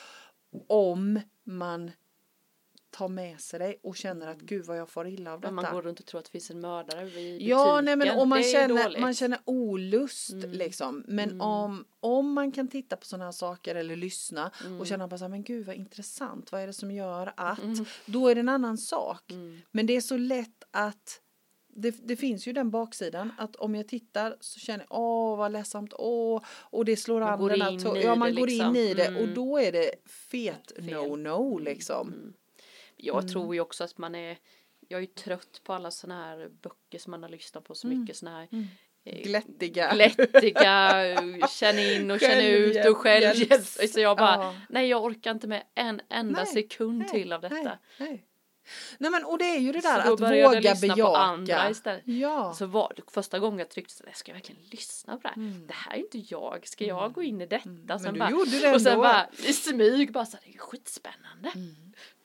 Speaker 1: Om man tar med sig det och känner att gud vad jag får illa av
Speaker 2: Men
Speaker 1: detta.
Speaker 2: man går runt och tror att det finns en mördare vid butiken.
Speaker 1: Ja, nej men om man känner, man känner olust
Speaker 2: Mm.
Speaker 1: liksom. Men
Speaker 2: Mm.
Speaker 1: om, om man kan titta på sådana här saker eller lyssna
Speaker 2: Mm.
Speaker 1: och känna bara så här, men gud vad intressant, vad är det som gör att?
Speaker 2: Mm.
Speaker 1: Då är det en annan sak.
Speaker 2: Mm.
Speaker 1: Men det är så lätt att det, det finns ju den baksidan att om jag tittar så känner jag åh vad ledsamt, åh och det slår
Speaker 2: Man
Speaker 1: an den här to-
Speaker 2: i
Speaker 1: Ja
Speaker 2: det
Speaker 1: man går
Speaker 2: liksom.
Speaker 1: in i det och
Speaker 2: Mm.
Speaker 1: då är det fet no-no liksom.
Speaker 2: Mm. Jag
Speaker 1: Mm.
Speaker 2: tror ju också att man är, jag är ju trött på alla såna här böcker som man har lyssnat på så
Speaker 1: Mm.
Speaker 2: mycket såna här
Speaker 1: Mm.
Speaker 2: eh,
Speaker 1: Glättiga.
Speaker 2: glättiga, känn in och känn ut och
Speaker 1: självhjälp.
Speaker 2: Så jag bara,
Speaker 1: Ja.
Speaker 2: nej jag orkar inte med en enda
Speaker 1: Nej,
Speaker 2: sekund
Speaker 1: nej,
Speaker 2: till av detta.
Speaker 1: Nej, nej. men och det är ju det
Speaker 2: Så
Speaker 1: där
Speaker 2: då
Speaker 1: att våga
Speaker 2: lyssna på
Speaker 1: bejaka.
Speaker 2: andra istället.
Speaker 1: Ja.
Speaker 2: Så var första gången jag tryckte så där, ska jag verkligen lyssna på det här?
Speaker 1: Mm.
Speaker 2: Det här är inte jag, ska jag gå in i detta?
Speaker 1: Men
Speaker 2: Sen
Speaker 1: du
Speaker 2: bara,
Speaker 1: gjorde det
Speaker 2: och sen
Speaker 1: ändå.
Speaker 2: bara i smyg bara så här, det är skitspännande.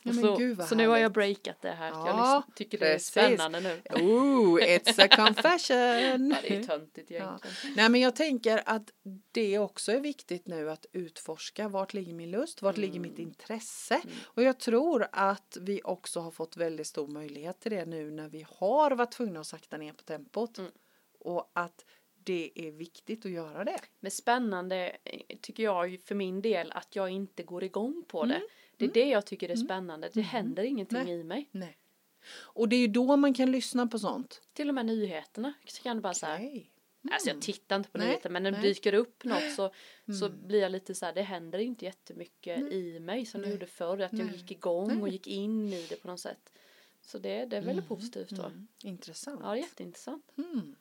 Speaker 1: Ja,
Speaker 2: så,
Speaker 1: gud
Speaker 2: så nu har jag breakat det här.
Speaker 1: Ja,
Speaker 2: jag lyssnar, tycker det är
Speaker 1: precis.
Speaker 2: spännande nu.
Speaker 1: Ooh, it's a confession.
Speaker 2: Ja, det är töntigt
Speaker 1: Ja.
Speaker 2: egentligen.
Speaker 1: Nej men jag tänker att det också är viktigt nu att utforska vart ligger min lust, vart ligger mitt
Speaker 2: Mm.
Speaker 1: intresse och jag tror att vi också har fått väldigt stor möjlighet till det nu när vi har varit tvungna att sakta ner på tempot
Speaker 2: Mm.
Speaker 1: och att det är viktigt att göra det.
Speaker 2: Men spännande eh, tycker jag för min del att jag inte går igång på det.
Speaker 1: Mm.
Speaker 2: Det är det jag tycker är spännande. Det händer ingenting
Speaker 1: Nej.
Speaker 2: i mig.
Speaker 1: Nej. Och det är ju då man kan lyssna på sånt.
Speaker 2: Till och med nyheterna så kan det bara så här.
Speaker 1: Okej.
Speaker 2: Alltså jag tittar inte på
Speaker 1: Nej,
Speaker 2: nyheter men när det
Speaker 1: nej.
Speaker 2: dyker upp något så, så
Speaker 1: Mm.
Speaker 2: blir jag lite så här, det händer inte jättemycket i mig som det
Speaker 1: Nej.
Speaker 2: gjorde förr. Att jag
Speaker 1: Nej.
Speaker 2: gick igång och
Speaker 1: Nej.
Speaker 2: gick in i det på något sätt. Så det, det är väldigt positivt då.
Speaker 1: Mm. Intressant.
Speaker 2: Ja, jätteintressant.
Speaker 1: Mm.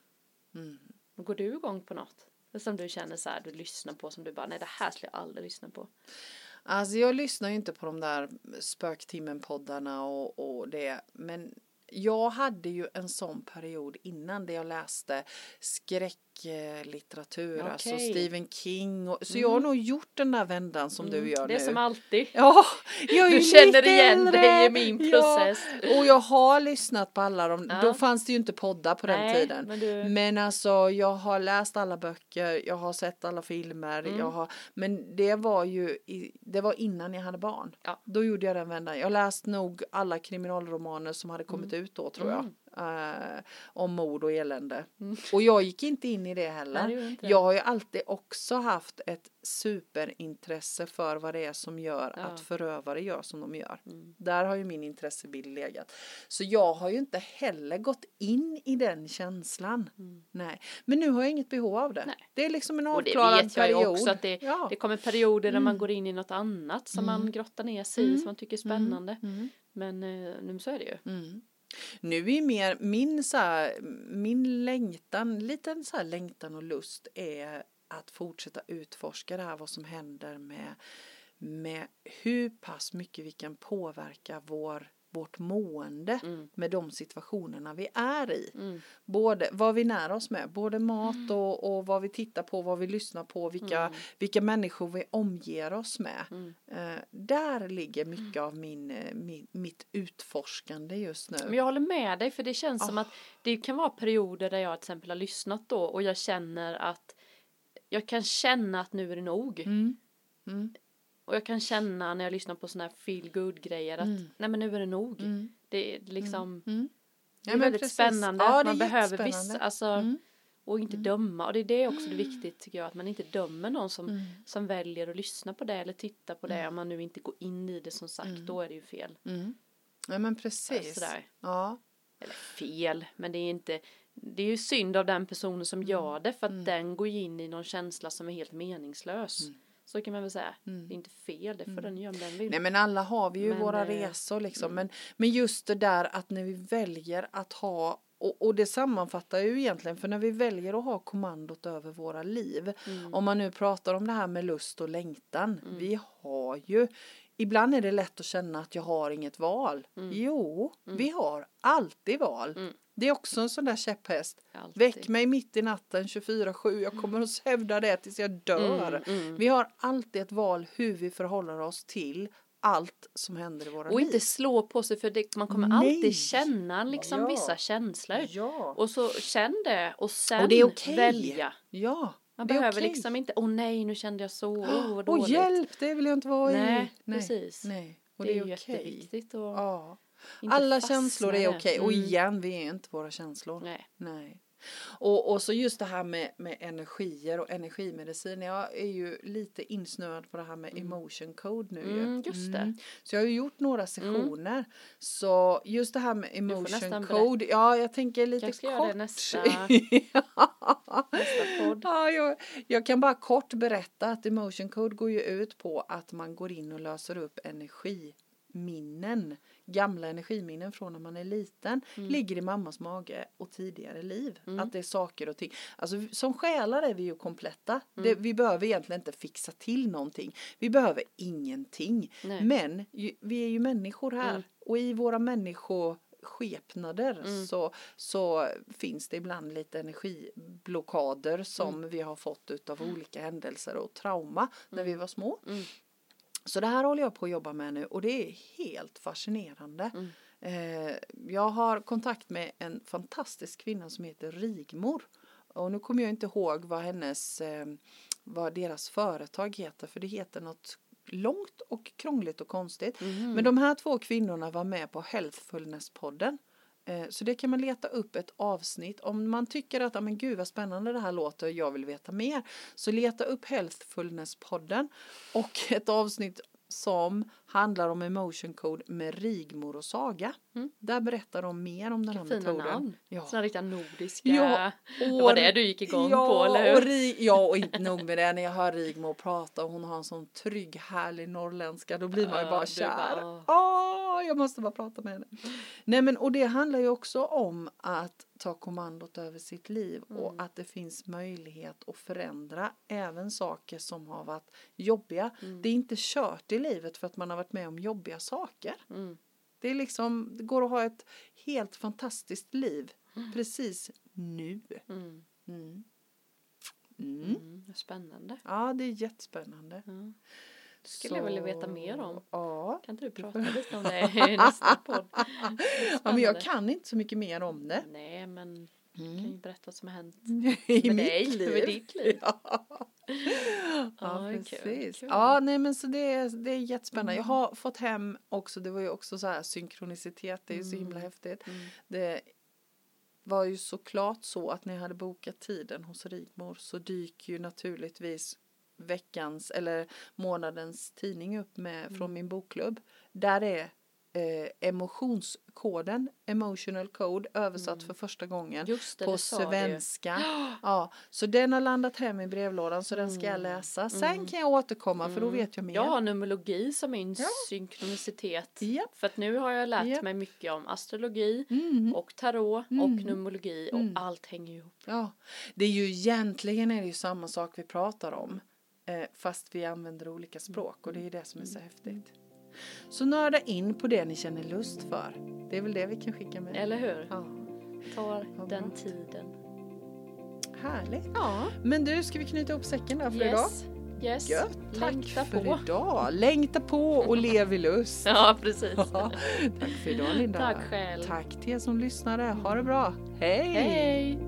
Speaker 1: Mm.
Speaker 2: Går du igång på något? Som du känner så här, du lyssnar på som du bara, nej det här skulle jag aldrig lyssna på.
Speaker 1: Alltså jag lyssnar ju inte på de där spöktimmen-poddarna och, och det. Men jag hade ju en sån period innan där jag läste skräck skräcklitteratur, okay. alltså Stephen King. Och, så mm. jag har nog gjort den där vändan som mm. du gör
Speaker 2: nu.
Speaker 1: Det
Speaker 2: är som alltid.
Speaker 1: Ja, jag är
Speaker 2: du känner igen äldre. dig i min process.
Speaker 1: Ja, och jag har lyssnat på alla de, ja. då fanns det ju inte poddar på
Speaker 2: Nej,
Speaker 1: den tiden.
Speaker 2: Men, du...
Speaker 1: men alltså jag har läst alla böcker, jag har sett alla filmer, mm. jag har, men det var ju, det var innan jag hade barn.
Speaker 2: Ja.
Speaker 1: Då gjorde jag den vändan. Jag läst nog alla kriminalromaner som hade kommit mm. ut då tror jag. Mm. Uh, om mord och elände. Mm. Och jag gick inte in i det heller.
Speaker 2: Nej, inte.
Speaker 1: Jag har ju alltid också haft ett superintresse för vad det är som gör ja. att förövare gör som de gör.
Speaker 2: Mm.
Speaker 1: Där har ju min intressebild legat. Så jag har ju inte heller gått in i den känslan.
Speaker 2: Mm.
Speaker 1: Nej. Men nu har jag inget behov av det.
Speaker 2: Nej.
Speaker 1: Det är liksom en avklarad
Speaker 2: period. Och det vet jag
Speaker 1: period.
Speaker 2: också att det,
Speaker 1: ja.
Speaker 2: det kommer perioder när
Speaker 1: mm.
Speaker 2: man går in i något annat som man
Speaker 1: Mm.
Speaker 2: grottar ner sig i
Speaker 1: Mm.
Speaker 2: som man tycker är spännande.
Speaker 1: Mm.
Speaker 2: Men eh, nu så är det ju.
Speaker 1: Nu är mer min så här, min längtan, liten så här längtan och lust är att fortsätta utforska det här vad som händer med, med hur pass mycket vi kan påverka vår, vårt mående
Speaker 2: Mm.
Speaker 1: med de situationerna vi är i.
Speaker 2: Mm.
Speaker 1: Både vad vi när oss med, både mat och, och vad vi tittar på, vad vi lyssnar på, vilka,
Speaker 2: Mm.
Speaker 1: vilka människor vi omger oss med.
Speaker 2: Mm.
Speaker 1: Eh, där ligger mycket av min, eh, min, mitt utforskande just nu.
Speaker 2: Men jag håller med dig för det känns som
Speaker 1: Ah.
Speaker 2: att det kan vara perioder där jag till exempel har lyssnat då och jag känner att jag kan känna att nu är det nog.
Speaker 1: Mm. Mm.
Speaker 2: Och jag kan känna när jag lyssnar på såna här feel good grejer att
Speaker 1: Mm.
Speaker 2: nej men nu är det nog.
Speaker 1: Mm.
Speaker 2: Det är liksom
Speaker 1: Mm.
Speaker 2: det
Speaker 1: Ja,
Speaker 2: är
Speaker 1: men
Speaker 2: väldigt
Speaker 1: precis.
Speaker 2: spännande
Speaker 1: Ja,
Speaker 2: att
Speaker 1: det
Speaker 2: man behöver vissa, alltså
Speaker 1: Mm.
Speaker 2: och inte döma och det är det också det viktigt tycker jag att man inte dömer någon som,
Speaker 1: Mm.
Speaker 2: som väljer att lyssna på det eller titta på det om man nu inte går in i det som sagt
Speaker 1: Mm.
Speaker 2: då är det ju fel.
Speaker 1: Mm. Ja men precis.
Speaker 2: Sådär.
Speaker 1: Ja.
Speaker 2: Eller fel, men det är inte det är ju synd av den personen som gör det för att
Speaker 1: Mm.
Speaker 2: den går in i någon känsla som är helt meningslös.
Speaker 1: Mm.
Speaker 2: Så kan man väl säga.
Speaker 1: Mm.
Speaker 2: Det är inte fel, det får
Speaker 1: Mm.
Speaker 2: den göra om den vill.
Speaker 1: Nej men alla har vi ju
Speaker 2: Men,
Speaker 1: våra
Speaker 2: eh,
Speaker 1: resor liksom.
Speaker 2: mm.
Speaker 1: Men, men just det där att när vi väljer att ha och, och det sammanfattar ju egentligen för när vi väljer att ha kommandot över våra liv.
Speaker 2: Mm.
Speaker 1: Om man nu pratar om det här med lust och längtan.
Speaker 2: Mm.
Speaker 1: Vi har ju Ibland är det lätt att känna att jag har inget val.
Speaker 2: Mm.
Speaker 1: Jo,
Speaker 2: Mm.
Speaker 1: vi har alltid val. Det är också en sån där käpphäst.
Speaker 2: Alltid.
Speaker 1: Väck mig mitt i natten 24-7. Jag kommer att hävda det tills jag dör.
Speaker 2: Mm, mm.
Speaker 1: Vi har alltid ett val hur vi förhåller oss till allt som händer i våra
Speaker 2: Och
Speaker 1: liv.
Speaker 2: inte slå på sig för det, man kommer
Speaker 1: Nej.
Speaker 2: alltid känna liksom
Speaker 1: Ja.
Speaker 2: vissa känslor.
Speaker 1: Ja.
Speaker 2: Och så känn det och sen
Speaker 1: Och det är okej.
Speaker 2: välja.
Speaker 1: ja.
Speaker 2: Man behöver
Speaker 1: okej.
Speaker 2: liksom inte, åh nej nu kände jag så, åh vad
Speaker 1: Åh
Speaker 2: dåligt.
Speaker 1: hjälp, det vill jag inte vara i.
Speaker 2: Nej, precis.
Speaker 1: Nej. Och
Speaker 2: det
Speaker 1: det
Speaker 2: är
Speaker 1: är okej.
Speaker 2: jätteviktigt och
Speaker 1: Ja.
Speaker 2: Inte
Speaker 1: Alla känslor är okej. Och
Speaker 2: Mm.
Speaker 1: igen, vi är inte våra känslor.
Speaker 2: Nej.
Speaker 1: Nej. Och, och så just det här med, med energier och energimedicin. Jag är ju lite insnöad på det här med emotion code nu ju.
Speaker 2: Mm, just det.
Speaker 1: Så jag har ju gjort några sessioner. Så just det här med emotion code. Ja, jag tänker lite
Speaker 2: Kanske
Speaker 1: kort.
Speaker 2: det nästa- nästa podd.
Speaker 1: Ja, jag, jag kan bara kort berätta att emotion code går ju ut på att man går in och löser upp energiminnen. Gamla energiminnen från när man är liten. Ligger i mammas mage och tidigare liv.
Speaker 2: Mm.
Speaker 1: Att det är saker och ting. Alltså som själar är vi ju kompletta.
Speaker 2: Mm.
Speaker 1: Det, vi behöver egentligen inte fixa till någonting. Vi behöver ingenting.
Speaker 2: Nej.
Speaker 1: Men ju, vi är ju människor här.
Speaker 2: Mm.
Speaker 1: Och i våra människoskepnader
Speaker 2: Mm.
Speaker 1: så, så finns det ibland lite energiblockader som
Speaker 2: Mm.
Speaker 1: vi har fått utav olika händelser och trauma när vi var små.
Speaker 2: Mm.
Speaker 1: Så det här håller jag på att jobba med nu och det är helt fascinerande.
Speaker 2: Mm.
Speaker 1: Eh, jag har kontakt med en fantastisk kvinna som heter Rigmor. Och nu kommer jag inte ihåg vad hennes, eh, vad deras företag heter för det heter något långt och krångligt och konstigt.
Speaker 2: Mhm.
Speaker 1: Men de här två kvinnorna var med på Healthfulness-podden. Eh, Så det kan man leta upp ett avsnitt. Om man tycker att, ja men gud vad spännande det här låter, jag vill veta mer. Så leta upp Healthfulness-podden och ett avsnitt som handlar om emotion code med Rigmor och Saga.
Speaker 2: Mm.
Speaker 1: Där berättar de mer om den här
Speaker 2: Fina
Speaker 1: metoden.
Speaker 2: namn.
Speaker 1: Ja.
Speaker 2: Sådana riktiga nordiska.
Speaker 1: Ja,
Speaker 2: det var det du gick igång
Speaker 1: ja,
Speaker 2: på, eller hur?
Speaker 1: Och Ri- ja, och inte nog med det. När jag hör Rigmor prata och hon har en sån trygg, härlig norrländska, då blir man ju bara kär.
Speaker 2: bara,
Speaker 1: jag måste bara prata med henne. Nej men och det handlar ju också om att ta kommandot över sitt liv
Speaker 2: Mm.
Speaker 1: och att det finns möjlighet att förändra även saker som har varit jobbiga.
Speaker 2: Mm.
Speaker 1: Det är inte kört i livet för att man har varit med om jobbiga saker.
Speaker 2: Mm.
Speaker 1: Det är liksom, det går att ha ett helt fantastiskt liv precis nu.
Speaker 2: Mm.
Speaker 1: Mm. Mm.
Speaker 2: Mm. Spännande.
Speaker 1: Ja, det är jättespännande.
Speaker 2: Det skulle jag vilja veta mer om.
Speaker 1: Ja.
Speaker 2: Kan inte du prata lite om det i nästa podd?
Speaker 1: ja, men jag kan inte så mycket mer om det.
Speaker 2: Nej, men du kan ju berätta vad som har hänt
Speaker 1: I
Speaker 2: med
Speaker 1: mitt
Speaker 2: dig,
Speaker 1: liv.
Speaker 2: med ditt liv.
Speaker 1: Ja,
Speaker 2: Ja,
Speaker 1: precis.
Speaker 2: kul.
Speaker 1: Ja, nej men så det är, det är jättespännande. Jag har fått hem också, det var ju också så här synkronicitet, det är ju så himla häftigt.
Speaker 2: Mm.
Speaker 1: Det var ju såklart så att när jag hade bokat tiden hos Rigmor så dyker ju naturligtvis veckans eller månadens tidning upp med
Speaker 2: Mm.
Speaker 1: från min bokklubb. Där är eh, emotionskoden, emotional code, översatt för första gången
Speaker 2: Mm. Det,
Speaker 1: på
Speaker 2: det
Speaker 1: svenska. Ja, så den har landat hem i brevlådan så den ska jag
Speaker 2: Mm.
Speaker 1: läsa. Sen kan jag återkomma för då
Speaker 2: Mm.
Speaker 1: vet jag mer.
Speaker 2: Jag har numerologi som min
Speaker 1: Ja.
Speaker 2: synkronicitet.
Speaker 1: Ja.
Speaker 2: För att nu har jag lärt
Speaker 1: Ja.
Speaker 2: mig mycket om astrologi
Speaker 1: Mm.
Speaker 2: och tarot och
Speaker 1: Mm.
Speaker 2: numerologi och
Speaker 1: Mm.
Speaker 2: allt hänger ihop.
Speaker 1: Ja, det är ju egentligen är det ju samma sak vi pratar om. Eh, fast vi använder olika språk och det är ju det som är så häftigt. Så nörda in på det ni känner lust för. Det är väl det vi kan skicka med.
Speaker 2: Eller hur?
Speaker 1: Ja,
Speaker 2: Tar den
Speaker 1: bra.
Speaker 2: tiden.
Speaker 1: härligt.
Speaker 2: Ja.
Speaker 1: Men du, ska vi knyta ihop säcken där för idag?
Speaker 2: Yes. Yes.
Speaker 1: Gött, tack
Speaker 2: Längta
Speaker 1: för
Speaker 2: på.
Speaker 1: idag. Längta på och lev i lust.
Speaker 2: Ja, precis.
Speaker 1: Ja, tack för idag Linda.
Speaker 2: Tack själv.
Speaker 1: Tack till er som lyssnade. Ha det bra. Hej!
Speaker 2: Hej!